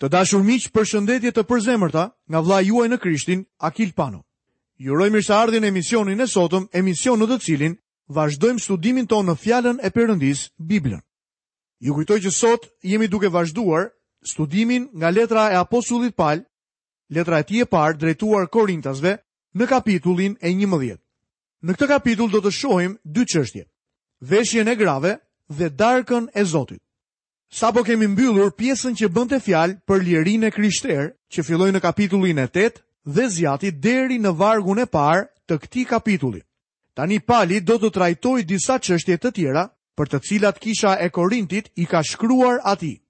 Të dashur miq, përshëndetje të përzemërta nga vëllai juaj në Krishtin, Akil Pano. Ju uroj mirëseardhjen në emisionin e sotëm, emision në të cilin vazhdojmë studimin tonë në Fjalën e Perëndisë, Biblën. Ju kujtoj që sot jemi duke vazhduar studimin nga letra e apostullit Pal, letra e tij e parë drejtuar Korintasve në kapitullin e 11. Në këtë kapitull do të shohim dy çështje: veshjen e grave dhe darkën e Zotit. Sapo kemi mbyllur pjesën që bënte fjalë për lirinë e krishterë, që filloi në kapitullin e tetë dhe zgjati deri në vargun e parë të këtij kapitulli. Tani Pali do të trajtojë disa çështje të tjera, për të cilat kisha e Korintit i ka shkruar atij.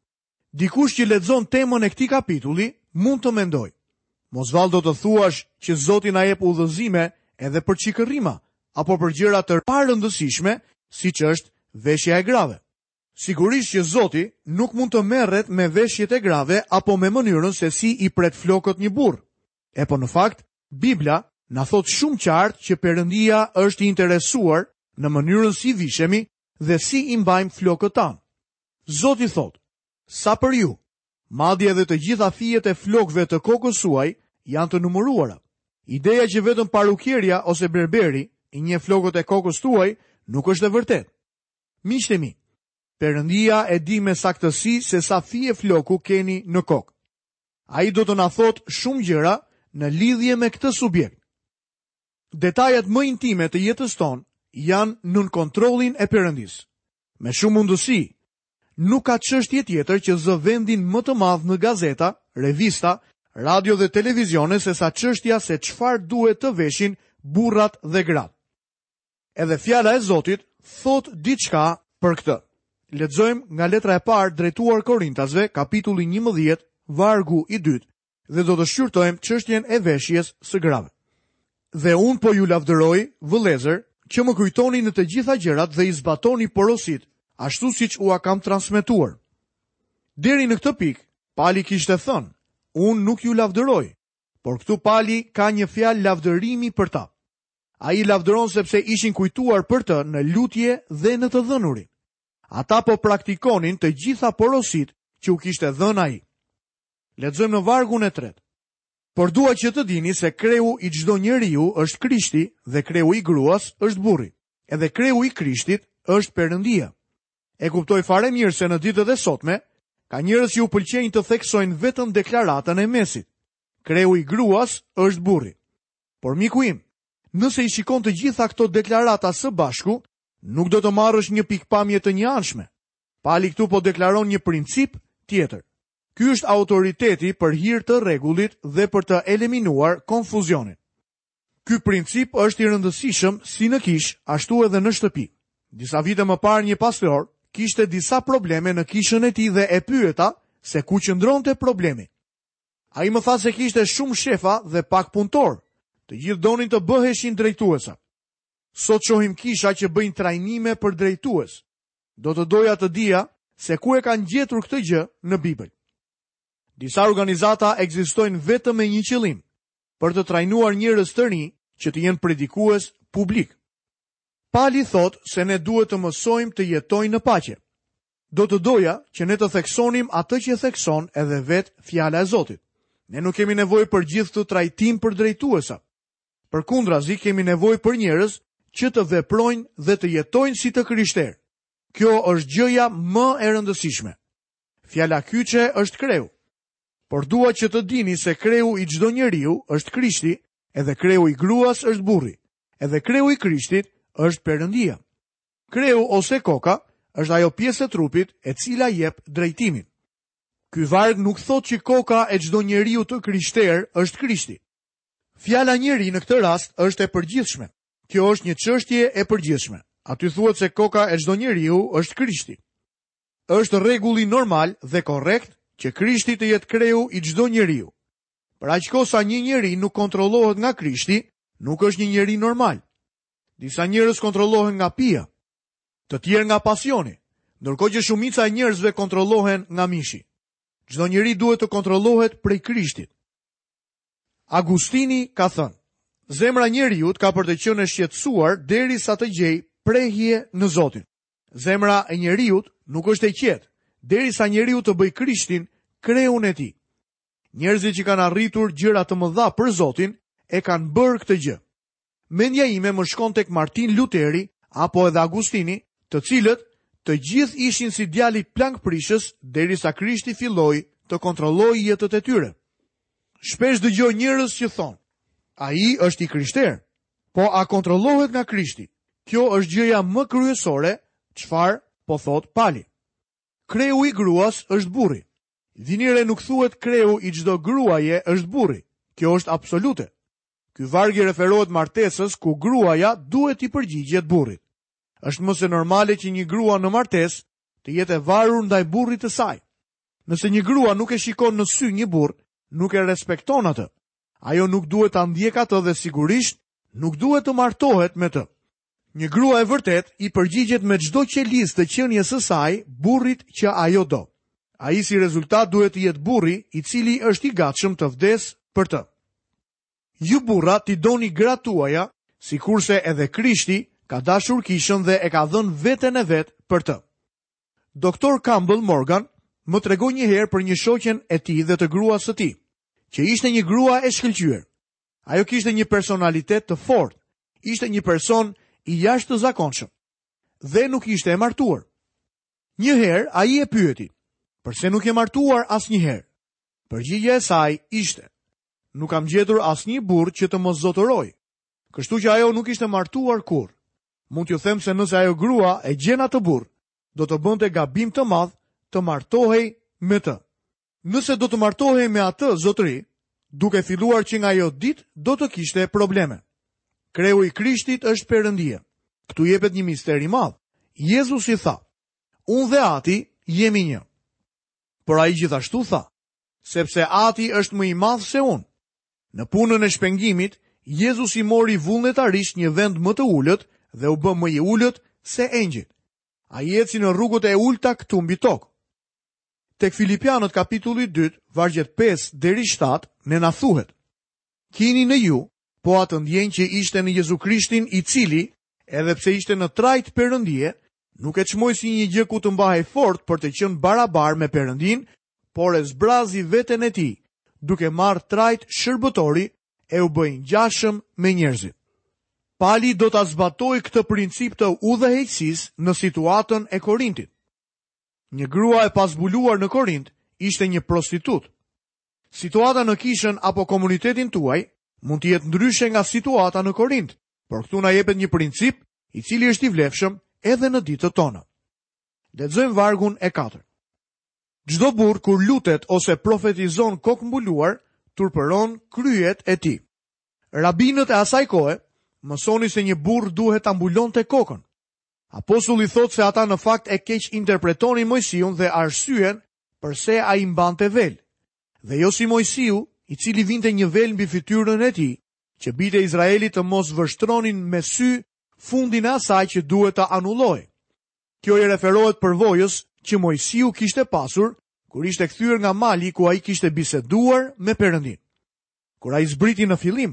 Dikush që lexon temën e këtij kapitulli mund të mendojë, mos vallë do të thuash që Zoti na jep udhëzime edhe për çikërrima apo për gjëra të parëndësishme, siç është veshja e grave. Sigurisht që Zoti nuk mund të merret me veshjet e grave apo me mënyrën se si i pret flokët një burrë. Epo në fakt, Bibla na thotë shumë qartë që Perëndia është i interesuar në mënyrën si vishemi dhe si i mbajmë flokët tanë. Zoti thotë, Sa për ju, madje edhe të gjitha fijet e flokëve të kokës suaj janë të numëruara. Ideja që vetëm parukierja ose berberi i njeh flokët e kokës tuaj nuk është e vërtetë. Miqtë e mi, Perëndia e di me saktësi se sa fije floku keni në kokë. Ai do të na thotë shumë gjëra në lidhje me këtë subjekt. Detajet më intime të jetës tonë janë nën kontrollin e Perëndisë. Me shumë mundësi, nuk ka çështje tjetër që zë vendin më të madh në gazeta, revista, radio dhe televizione se sa çështja se çfarë duhet të veshin burrat dhe gratë. Edhe fjala e Zotit thotë diçka për këtë. Lexojmë nga letra e parë drejtuar Korintasve, kapitulli 11, vargu i dytë, dhe do të shqyrtojmë çështjen e veshjes së grave. Dhe unë po ju lavdëroj, vëllezër, që më kujtoni në të gjitha gjërat dhe i zbatoni porositë, ashtu siç ua kam transmetuar. Deri në këtë pikë, Pali kishte thënë, unë nuk ju lavdëroj, por këtu Pali ka një fjalë lavdërimi për ta. Ai i lavdëron sepse ishin kujtuar për të në lutje dhe në të dhënurin. Ata po praktikonin të gjitha porositë që u kishte dhënë ai. Lexojmë në vargun e tretë. Por dua që të dini se kreu i çdo njeriu është Krishti dhe kreu i gruas është burri. Edhe kreu i Krishtit është Perëndia. E kuptoj fare mirë se në ditët e sotme ka njerëz që u pëlqejnë të theksojnë vetëm deklaratën e mesit. Kreu i gruas është burri. Por miku im, nëse i shikon të gjitha këto deklarata së bashku, nuk do të marrësh një pikëpamje të njëanshme. Pali këtu po deklaron një princip tjetër. Ky është autoriteti për hir të rregullit dhe për të eliminuar konfuzionin. Ky princip është i rëndësishëm si në kishë, ashtu edhe në shtëpi. Disa vite më parë një pastor kishte disa probleme në kishën e tij dhe e pyeta se ku qëndronte problemi. Ai më tha se kishte shumë shefa dhe pak punëtorë. Të gjithë donin të bëheshin drejtuesa. Sot shohim kisha që bëjnë trajnime për drejtues. Do të doja të dija se ku e kanë gjetur këtë gjë në Bibël. Disa organizata ekzistojnë vetëm me një qëllim, për të trajnuar njerëz të rinj që të jenë predikues publikë. Pali thotë se ne duhet të mësojmë të jetojnë në paqe. Do të doja që ne të theksonim atë që thekson edhe vetë Fjala e Zotit. Ne nuk kemi nevojë për gjithë këtë trajtim për drejtuesa. Përkundrazi, kemi nevojë për njerëz që të veprojnë dhe të jetojnë si të krishterë. Kjo është gjëja më e rëndësishme. Fjala kyçe është kreu. Por dua që të dini se kreu i çdo njeriu është Krishti, edhe kreu i gruas është burri. Edhe kreu i Krishtit është Perëndia. Kreu ose koka është ajo pjesë e trupit e cila jep drejtimin. Ky varg nuk thotë që koka e çdo njeriu të krishterë është Krishti. Fjala njeri në këtë rast është e përgjithshme. Kjo është një çështje e përgjithshme. Aty thuhet se koka e çdo njeriu është Krishti. Është rregulli normal dhe korrekt që Krishti të jetë kreu i çdo njeriu. Për aq kohë sa një njeri nuk kontrollohet nga Krishti, nuk është një njeri normal. Disa njerëz kontrollohen nga pija, të tjerë nga pasioni, ndërkohë që shumica e njerëzve kontrollohen nga mishi. Çdo njeri duhet të kontrollohet prej Krishtit. Agustini ka thënë: Zemra e njeriut ka për të qenë e shqetësuar derisa të gjejë prehje në Zotin. Zemra e njeriut nuk është e qetë derisa njeriu të bëjë Krishtin kreun e tij. Njerëzit që kanë arritur gjëra të mëdha për Zotin e kanë bërë këtë gjë. Mendja ime më shkon tek Martin Luteri apo edhe Agustini, të cilët të gjithë ishin si djali plangprishës derisa Krishti filloi të kontrollojë jetët e tyre. Shpesh dëgjoj njerëz që thonë, ai është i krishterë, po a kontrollohet nga Krishti, kjo është gjëja më kryesore, çfarë po thotë Pali. Kreu i gruas është burri, Vini re nuk thuhet kreu i çdo gruaje është burri, kjo është absolute. Ky varg i referohet martesës ku gruaja duhet t'i përgjigjet burrit. Është më se normale që një grua në martesë të jetë e varur ndaj burrit të saj. Nëse një grua nuk e shikon në sy një burrë, nuk e respekton atë. Ajo nuk duhet ta ndjekë atë dhe sigurisht nuk duhet të martohet me të. Një grua e vërtetë i përgjigjet me çdo qelizë të qenies së saj burrit që ajo do. Ai si rezultat duhet të jetë burri i cili është i gatshëm të vdesë për të. Ju burra t'i doni gratë tuaja, sikurse edhe Krishti ka dashur kishën dhe e ka dhënë veten e vet për të. Doktor Campbell Morgan më tregoi një herë për një shoqen e tij dhe të gruas së tij, që ishte një grua e shkëlqyer. Ajo kishte një personalitet të fortë, ishte një person i jashtëzakonshëm dhe nuk ishte e martuar. Një herë ai e pyeti, përse nuk je martuar asnjëherë? Përgjigja e saj ishte, nuk kam gjetur asnjë burrë që të më zotërojë, kështu që ajo nuk ishte martuar kurrë. Mund t'ju them se nëse ajo grua e gjen atë burrë, do të bënte gabim të madh të martohej me të. Nëse do të martohej me atë zotëri, duke filluar që nga ajo ditë, do të kishte probleme. Kreu i Krishtit është Perëndia. Këtu jepet një mister i madh. Jezusi tha: Unë dhe Ati jemi një. Por ai gjithashtu tha: Sepse Ati është më i madh se unë. Në punën e shpengimit, Jezusi mori vullnetarisht një vend më të ulët dhe u bë më i ulët se engjëjt. Ai eci në rrugët e ulëta këtu mbi tokë. Tek Filipianët kapitulli dytë, vargjet pesë deri shtatë, neve na thuhet, Kini në ju, po atë ndjenjë që ishte në Jezu Krishtin i cili, edhe pse ishte në trajtë Perëndie, nuk e çmoi si një gjë ku të mbahej fort për të qenë barabar me Perëndinë, por e zbrazi veten e tij, duke marrë trajtë shërbëtori e u bë i ngjashëm me njerëzit. Pali do ta zbatojë këtë princip të udhëheqësisë në situatën e Korintit. Një grua e pambuluar në Korint ishte një prostitutë. Situata në kishën apo komunitetin tuaj mund të jetë ndryshe nga situata në Korint, por këtu na jepet një princip i cili është i vlefshëm edhe në ditët tona. Lexojmë vargun e 4. Çdo burrë kur lutet ose profetizon kokëmbuluar, turpëron kryet e tij. Rabinët e asaj kohe mësonin se një burrë duhet ta mbulonte kokën. Apostulli thotë se ata në fakt e keqinterpretonin Moisiun dhe arsyen përse ai mbante vel, dhe jo si Moisiu, i cili vinte një vel mbi fytyrën e tij, që bijtë e Izraelit të mos vështronin me sy fundin e asaj që duhej të anulohej. Kjo i referohet përvojës që Moisiu kishte pasur kur ishte kthyer nga mali ku ai kishte biseduar me Perëndinë. Kur ai zbriti në fillim,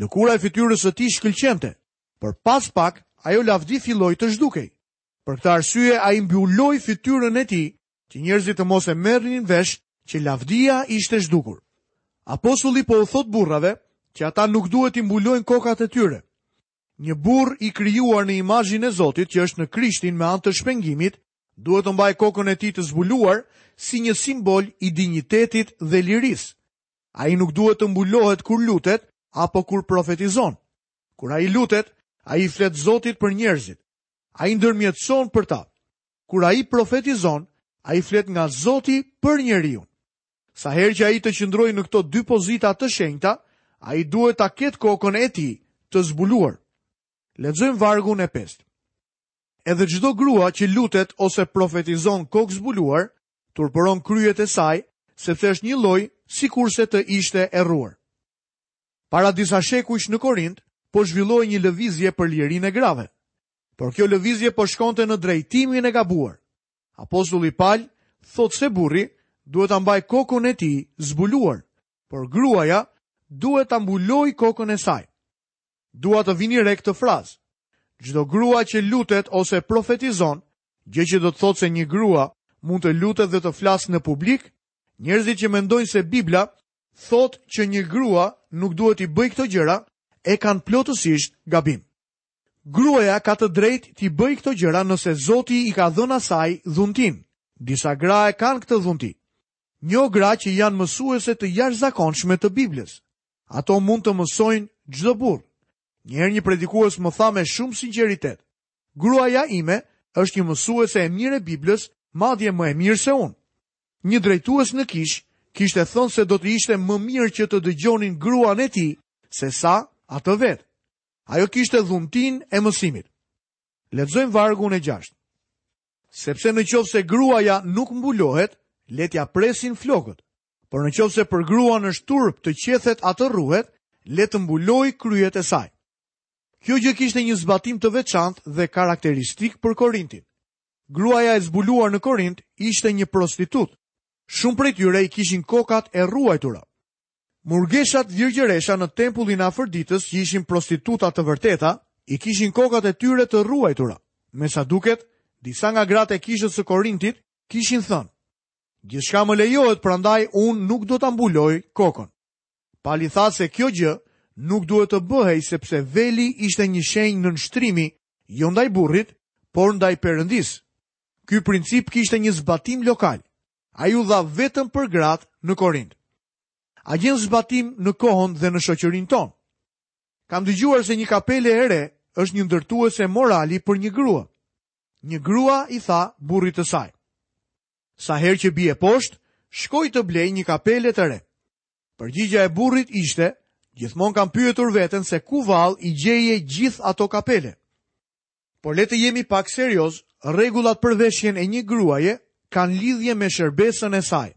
Lëkura e fytyrës së tij shkëlqente, por pas pak ajo lavdi filloi të zhdukej. Për këtë arsye ai mbuloi fytyrën e tij që njerëzit të mos e merrnin vesh që lavdia ishte zhdukur. Apostulli po u thotë burrave që ata nuk duhet t'i mbulojnë kokat e tyre. Një burrë i krijuar në imazhin e Zotit që është në Krishtin me anë të shpengimit, duhet të mbajë kokën e tij të zbuluar si një simbol i dinjitetit dhe lirisë. Ai nuk duhet të mbulohet kur lutet apo kur profetizon. Kur ai lutet, ai i flet Zotit për njerëzit. Ai ndërmjetëson për ta. Kur ai profetizon, ai flet nga Zoti për njeriun. Sa herë që ai të qëndrojë në këto dy pozita të shenjta, ai duhet ta ketë kokën e tij të zbuluar. Lexojmë vargun e pestë. Edhe çdo grua që lutet ose profetizon kokëzbuluar, Turpëron kryet e saj, sepse është një lloj sikurse të ishte e rruar. Para disa shekujsh në Korint po zhvillohej një lëvizje për lirinë e grave. Por kjo lëvizje po shkonte në drejtimin e gabuar. Apostulli Pal thotë se burri duhet ta mbajë kokën e tij zbuluar, por gruaja duhet ta mbulojë kokën e saj. Dua të vini re këtë frazë. Çdo grua që lutet ose profetizon gjë që do të thotë se një grua mund të lutet dhe të flasë në publik, njerëzit që mendojnë se Bibla thotë që një grua nuk duhet t'i bëjë këto gjëra, e kanë plotësisht gabim. Gruaja ka të drejtë t'i bëjë këto gjëra nëse Zoti i ka dhënë asaj dhuntinë. Disa gra e kanë këtë dhunti. Njoh gra që janë mësuese të jashtëzakonshme të Biblës. Ato mund të mësojnë çdo burrë. Njëherë një predikues më tha me shumë sinqeritet, Gruaja ime është një mësuese e mirë e Biblës, madje më e mirë se unë. Një drejtues në kishë kishte thënë se do të ishte më mirë që të dëgjonin gruan e tij sesa atë vetë. Ajo kishte dhuntinë e mësimit. Lexojmë vargun e gjashtë. Sepse në qoftë se gruaja nuk mbulohet, le t'ia presin flokët. Por në qoftë se për gruan është turp të qethet a të rruhet, le të mbulojë kryet e saj. Kjo gjë kishte një zbatim të veçantë dhe karakteristik për Korintin. Gruaja e zbuluar në Korint ishte një prostitutë. Shumë prej tyre i kishin kokat e rruajtura. Murgeshat virgjëresha në tempullin e Afërditës që ishin prostituta të vërteta, i kishin kokat e tyre të rruajtura. Me sa duket, disa nga gratë e kishës së Korintit kishin thënë: Gjithçka më lejohet, prandaj unë nuk do ta mbuloj kokën. Pali tha se kjo gjë nuk duhet të bëhej sepse veli ishte një shenjë nënshtrimi jo ndaj burrit, por ndaj Perëndisë. Ky princip kishte një zbatim lokal. Ai u dha vetëm për gratë në Korint. A gjen zbatim në kohën dhe në shoqërinë tonë? Kam dëgjuar se një kapele e re është një ndërtuese morali për një grua. Një grua i tha burrit të saj: Sa herë që bie poshtë, shkoj të blej një kapele të re. Përgjigja e burrit ishte, gjithmonë kam pyetur veten se ku vallë i gjeje gjithë ato kapele. Por le të jemi pak seriozë, rregullat për veshjen e një gruaje kanë lidhje me shërbesën e saj.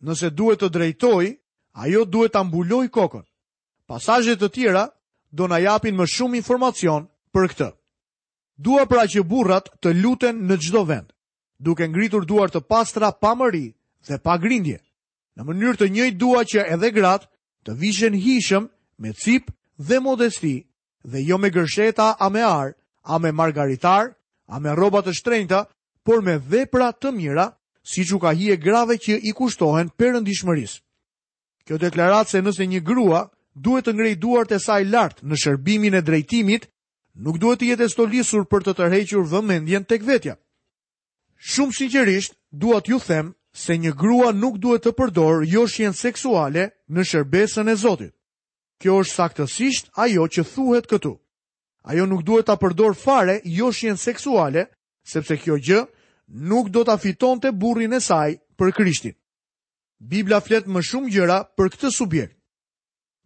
Nëse duhet të drejtojë, ajo duhet ta mbulojë kokën. Pasazhe të tjera do na japin më shumë informacion për këtë. Dua pra që burrat të luten në çdo vend. duke ngritur duar të pastra pa mëri dhe pa grindje. Në mënyrë të njëjtë dua që edhe gratë të vishen hijshëm me cipë dhe modesti dhe jo me gërsheta a me ar, a me margaritarë, a me rroba të shtrenjta, por me vepra të mira, siç u ka hije grave që i kushtohen perëndishmërisë. Kjo deklaron se nëse një grua duhet të ngrejë duart e saj lart në shërbimin e drejtimit Nuk duhet të jetë e stolisur për të tërhequr vëmendjen tek vetja. Shumë sinqerisht, dua t'ju them se një grua nuk duhet të përdorë joshjen seksuale në shërbesën e Zotit. Kjo është saktësisht ajo që thuhet këtu. Ajo nuk duhet ta përdorë fare joshjen seksuale, sepse kjo gjë nuk do ta fitonte burrin e saj për Krishtin. Bibla flet më shumë gjëra për këtë subjekt.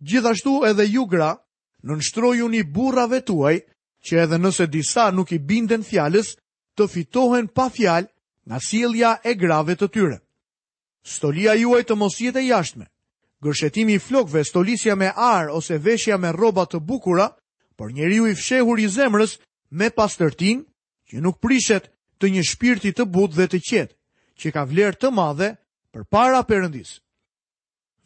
Gjithashtu edhe ju gra Nënshtrojuni burrave tuaj që edhe nëse disa nuk i binden fjalës, të fitohen pa fjalë nga sjellja e grave të tyre. Stolia juaj të mos jetë e jashtme. Gërshetimi i flokëve, stolisja me ar ose veshja me rroba të bukura, por njeriu i fshehur i zemrës me pastërtinë, që nuk prishet të një shpirti të butë dhe të qetë, që ka vlerë të madhe përpara Perëndisë.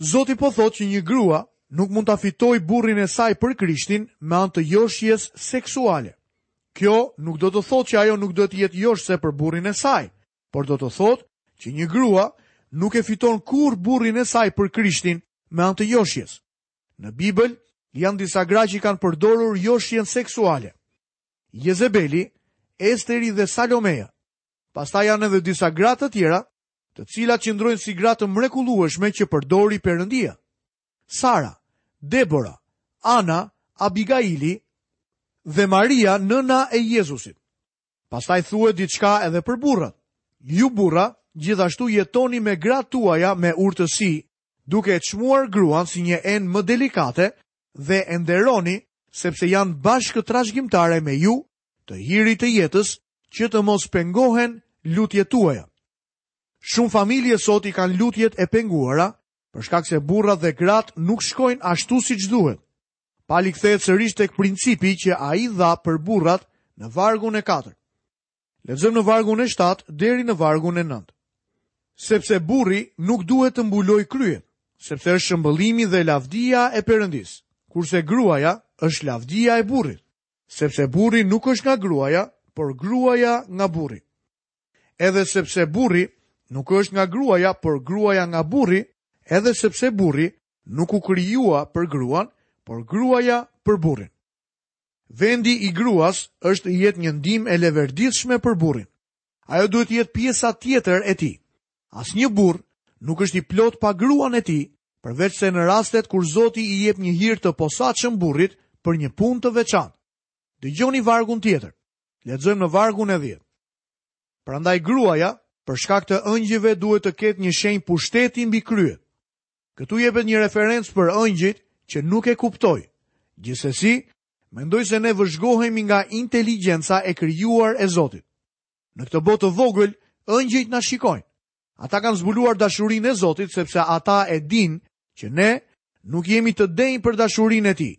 Zoti po thotë që një grua nuk mund ta fitojë burrin e saj për Krishtin me anë të joshjes seksuale. Kjo nuk do të thotë që ajo nuk duhet të jetë joshëse për burrin e saj, por do të thotë që një grua nuk e fiton kurrë burrin e saj për Krishtin me anë të joshjes. Në Bibël janë disa gra që kanë përdorur joshjen seksuale. Jezebeli, Esteri dhe Salomeja. Pastaj janë edhe disa gra të tjera të cilat qëndrojnë si gra të mrekullueshme që përdori Perëndia. Sara, Debora, Ana, Abigaili dhe Maria, nëna e Jezusit. Pastaj thuhet diçka edhe për burrat. Ju burra, gjithashtu jetoni me gratë tuaja me urtësi, duke e çmuar gruan si një enë më delikate dhe e nderoni sepse janë bashkëtrashëgimtare me ju Të hirit të jetës që të mos pengohen lutjet tuaja. Shumë familje sot i kanë lutjet e penguara, për shkak se burrat dhe gratë nuk shkojnë ashtu siç duhet. Pali kthehet sërisht tek principi që ai dha për burrat në vargun e 4. Lexojmë në vargun e 7 deri në vargun e 9. Sepse burri nuk duhet të mbulojë kryet, sepse është shëmbëllimi dhe lavdia e Perëndisë, kurse gruaja është lavdia e burrit. Sepse burri nuk është nga gruaja, por gruaja nga burri. Edhe sepse burri nuk është nga gruaja, por gruaja nga burri, edhe sepse burri nuk u krijua për gruan, por gruaja për burrin. Vendi i gruas është të jetë një ndihmë e leverdisshme për burrin. Ajo duhet të jetë pjesa tjetër e tij. Asnjë burrë nuk është i plotë pa gruan e tij, përveçse në rastet kur Zoti i jep një hir të posaçëm burrit për një punë të veçantë. Dëgjoni vargun tjetër. Lexojmë në vargun e 10. Prandaj gruaja, për shkak të ëngjëjve duhet të ketë një shenjë pushteti mbi kryet. Këtu jepet një referencë për ëngjëjt që nuk e kuptoj. Gjithsesi, mendoj se ne vëzhgohemi nga inteligjenca e krijuar e Zotit. Në këtë botë të vogël, ëngjëjt na shikojnë. Ata kanë zbuluar dashurinë e Zotit sepse ata e dinë që ne nuk jemi të denjë për dashurinë e tij.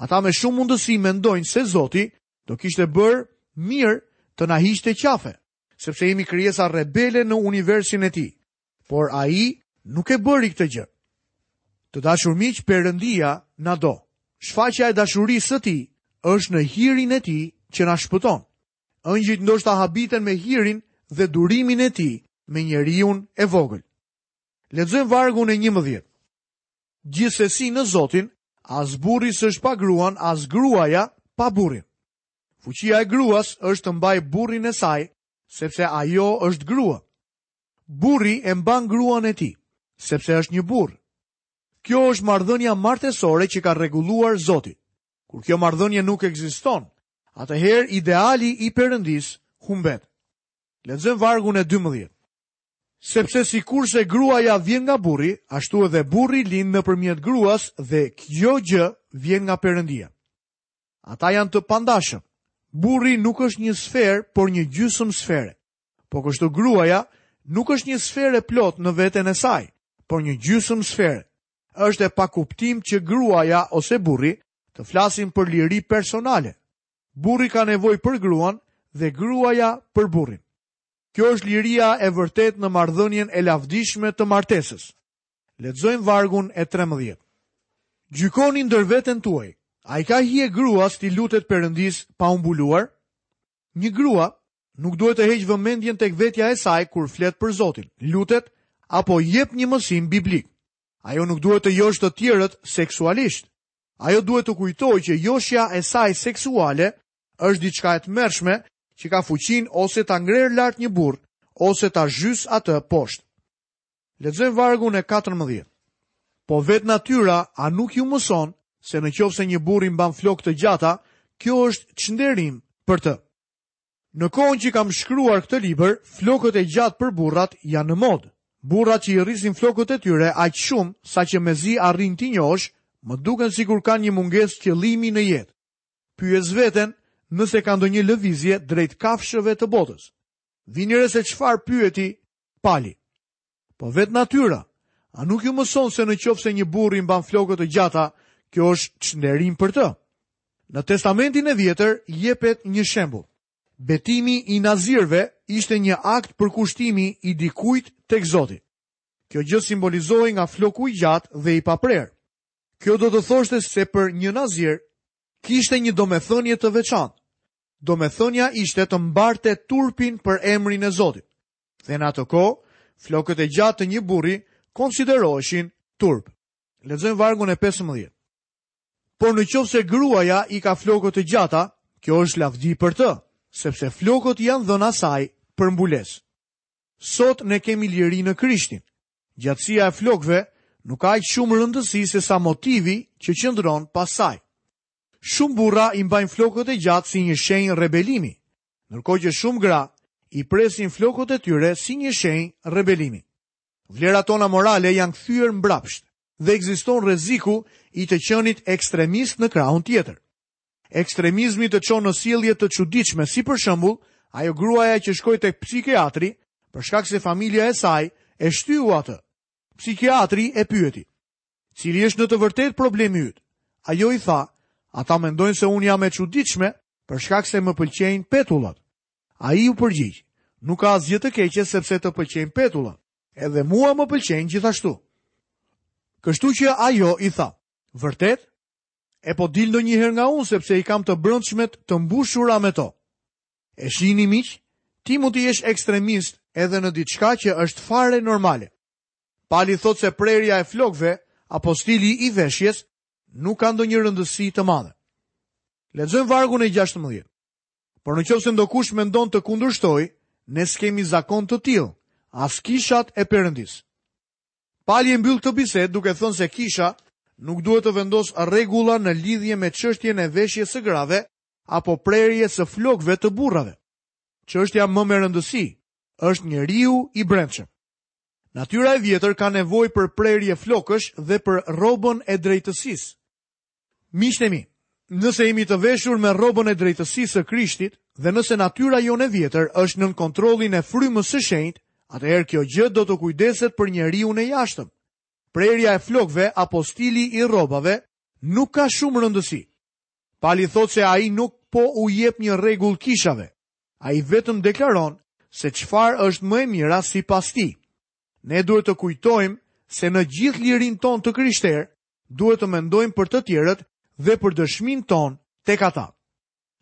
Ata me shumë mundësi mendojnë se Zoti do kishte bërë mirë të na hiqte qafe. sepse jemi krijesa rebele në universin e tij. Por ai nuk e bëri këtë gjë. Të dashur miq, Perëndia na do. Shfaqja e dashurisë së tij është në hirin e tij që na shpëton. Ëngjëjt ndoshta habiten me hirin dhe durimin e tij me njeriun e vogël. Lexojmë vargun e 11. Gjithsesi në Zotin, as burri s'është pa gruan, as gruaja pa burrin. Fuqia e gruas është të mbajë burrin e saj, sepse ajo është grua. Burri e mban gruan e tij, sepse është një burrë. Kjo është marrëdhënia martesore që ka rregulluar Zoti. Kur kjo marrëdhënie nuk ekziston, atëherë ideali i Perëndisë humbet. Lexojmë vargun e 12. Sepse sikurse gruaja vjen nga burri, ashtu edhe burri lind nëpërmjet gruas dhe kjo gjë vjen nga Perëndia. Ata janë të pandashëm. Burri nuk është një sferë, por një gjysëm sfere. Po kështu gruaja nuk është një sferë e plotë në veten e saj, por një gjysëm sfere. Është e pakuptim që gruaja ose burri të flasin për liri personale. Burri ka nevojë për gruan dhe gruaja për burrin. Kjo është liria e vërtetë në marrëdhënien e lavdishme të martesës. Lexojmë vargun e trembëdhjetë. Gjykoni ndër veten tuaj, a i ka hije gruas t'i lutet Perëndisë pa u mbuluar? Një grua nuk duhet të heqë vëmendjen tek vetja e saj kur flet për Zotin, lutet apo jep një mësim biblik. Ajo nuk duhet të joshë të tjerët seksualisht. Ajo duhet të kujtojë që joshja e saj seksuale është diçka e tmerrshme që ka fuqinë ose ta ngrejë lart një burrë ose ta zhysë atë poshtë. Lexojmë vargun e 14. Po vetë natyra a nuk ju mëson se në qoftë se një burrë i mban flokë të gjata, kjo është çnderim për të. Në kohën që kam shkruar këtë libër, flokët e gjatë për burrat janë në modë. Burrat që i rrisin flokët e tyre aq shumë saqë mezi arrin t'i njohësh, më duken sikur kanë një mungesë qëllimi në jetë. Pyes veten nëse ka ndonjë lëvizje drejt kafshëve të botës. Vini re se çfarë pyeti Pali. Po vetë natyra, a nuk ju mëson se në qoftë se një burrë i mban flokë të gjata, kjo është çnderim për të. Në testamentin e vjetër jepet një shembull. Betimi i nazirëve ishte një akt përkushtimi i dikujt tek Zoti. Kjo gjë simbolizohej nga floku i gjatë dhe i paprerë. Kjo do të thoshte se për një nazir kishte një domethënie të veçantë. Domethënia ishte të mbarte turpin për emrin e Zotit. Dhe në atë kohë, flokët e gjatë të një burri konsideroheshin turp. Lexojmë vargun e 15. Por në qoftë se gruaja i ka flokët të gjata, kjo është lavdi për të, sepse flokët i janë dhënë asaj për mbulesë. Sot ne kemi liri në Krishtin. Gjatësia e flokëve nuk ka aq shumë rëndësi sesa motivi që qëndron pas saj. Shumë burra i mbajnë flokët e gjatë si një shenjë rebelimi, ndërkohë që shumë gra i presin flokët e tyre si një shenjë rebelimi. Vlerat tona morale janë kthyer mbrapsht dhe ekziston rreziku i të qenit ekstremist në krahun tjetër. Ekstremizmi të çon në sjellje të çuditshme, si për shembull, ajo gruaja që shkoi tek psikiatri për shkak se familja e saj e shtyu atë. Psikiatri e pyeti: Cili është në të vërtetë problemi yt? Ajo i tha, Ata mendojnë se unë jam e çuditshme për shkak se më pëlqejnë petullat. Ai u përgjigj, Nuk ka asgjë të keqe sepse të pëlqejnë petullat. Edhe mua më pëlqejnë gjithashtu. Kështu që ajo i tha, Vërtet? E po dil ndonjëherë nga unë sepse i kam të brendshmet të mbushura me to. E shihni miq, ti mund të jesh ekstremist edhe në diçka që është fare normale. Pali thotë se prerja e flokëve apo stili i veshjes nuk ka ndonjë rëndësi të madhe. Lexojmë vargun e gjashtëmbëdhjetë. Por në qoftë se ndokush mendon të kundërshtojë, ne s'kemi zakon të tillë, as kishat e Perëndisë. Pali e mbyll këtë bisedë duke thënë se kisha nuk duhet të vendosë rregulla në lidhje me çështjen e veshjes së grave apo prerjes së flokëve të burrave. Çështja më me rëndësi është njeriu i brendshëm. Natyra e vjetër ka nevojë për prerje flokësh dhe për rrobën e drejtësisë. Miqtë e mi, nëse jemi të veshur me rrobën e drejtësisë së Krishtit dhe nëse natyra jonë e vjetër është nën kontrollin e Frymës së Shenjtë, atëherë kjo gjë do të kujdeset për njeriun e jashtëm. Prerja e flokëve apo stili i rrobave nuk ka shumë rëndësi. Pali thotë se ai nuk po u jep një rregull kishave. Ai vetëm deklaron se çfarë është më e mira sipas tij. Ne duhet të kujtojmë se në gjithë lirinë tonë të krishterë duhet të mendojmë për të tjerët dhe për dëshminë tonë tek ata.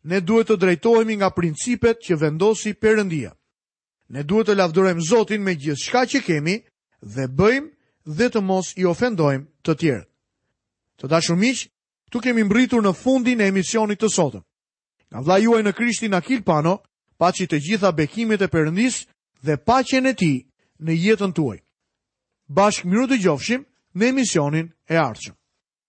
Ne duhet të drejtohemi nga principet që vendosi Perëndia. Ne duhet të lavdërojmë Zotin me gjithçka që kemi dhe bëjmë dhe të mos i ofendojmë të tjerët. Të dashur miq, Këtu kemi mbërritur në fundin e emisionit të sotëm. Nga vëllai juaj në Krishtin Akil Pano, paçi të gjitha bekimet e Perëndisë dhe paqen e tij në jetën tuaj. Bashkë mirudëgjofshim në emisionin e ardhshëm.